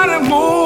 bottom more.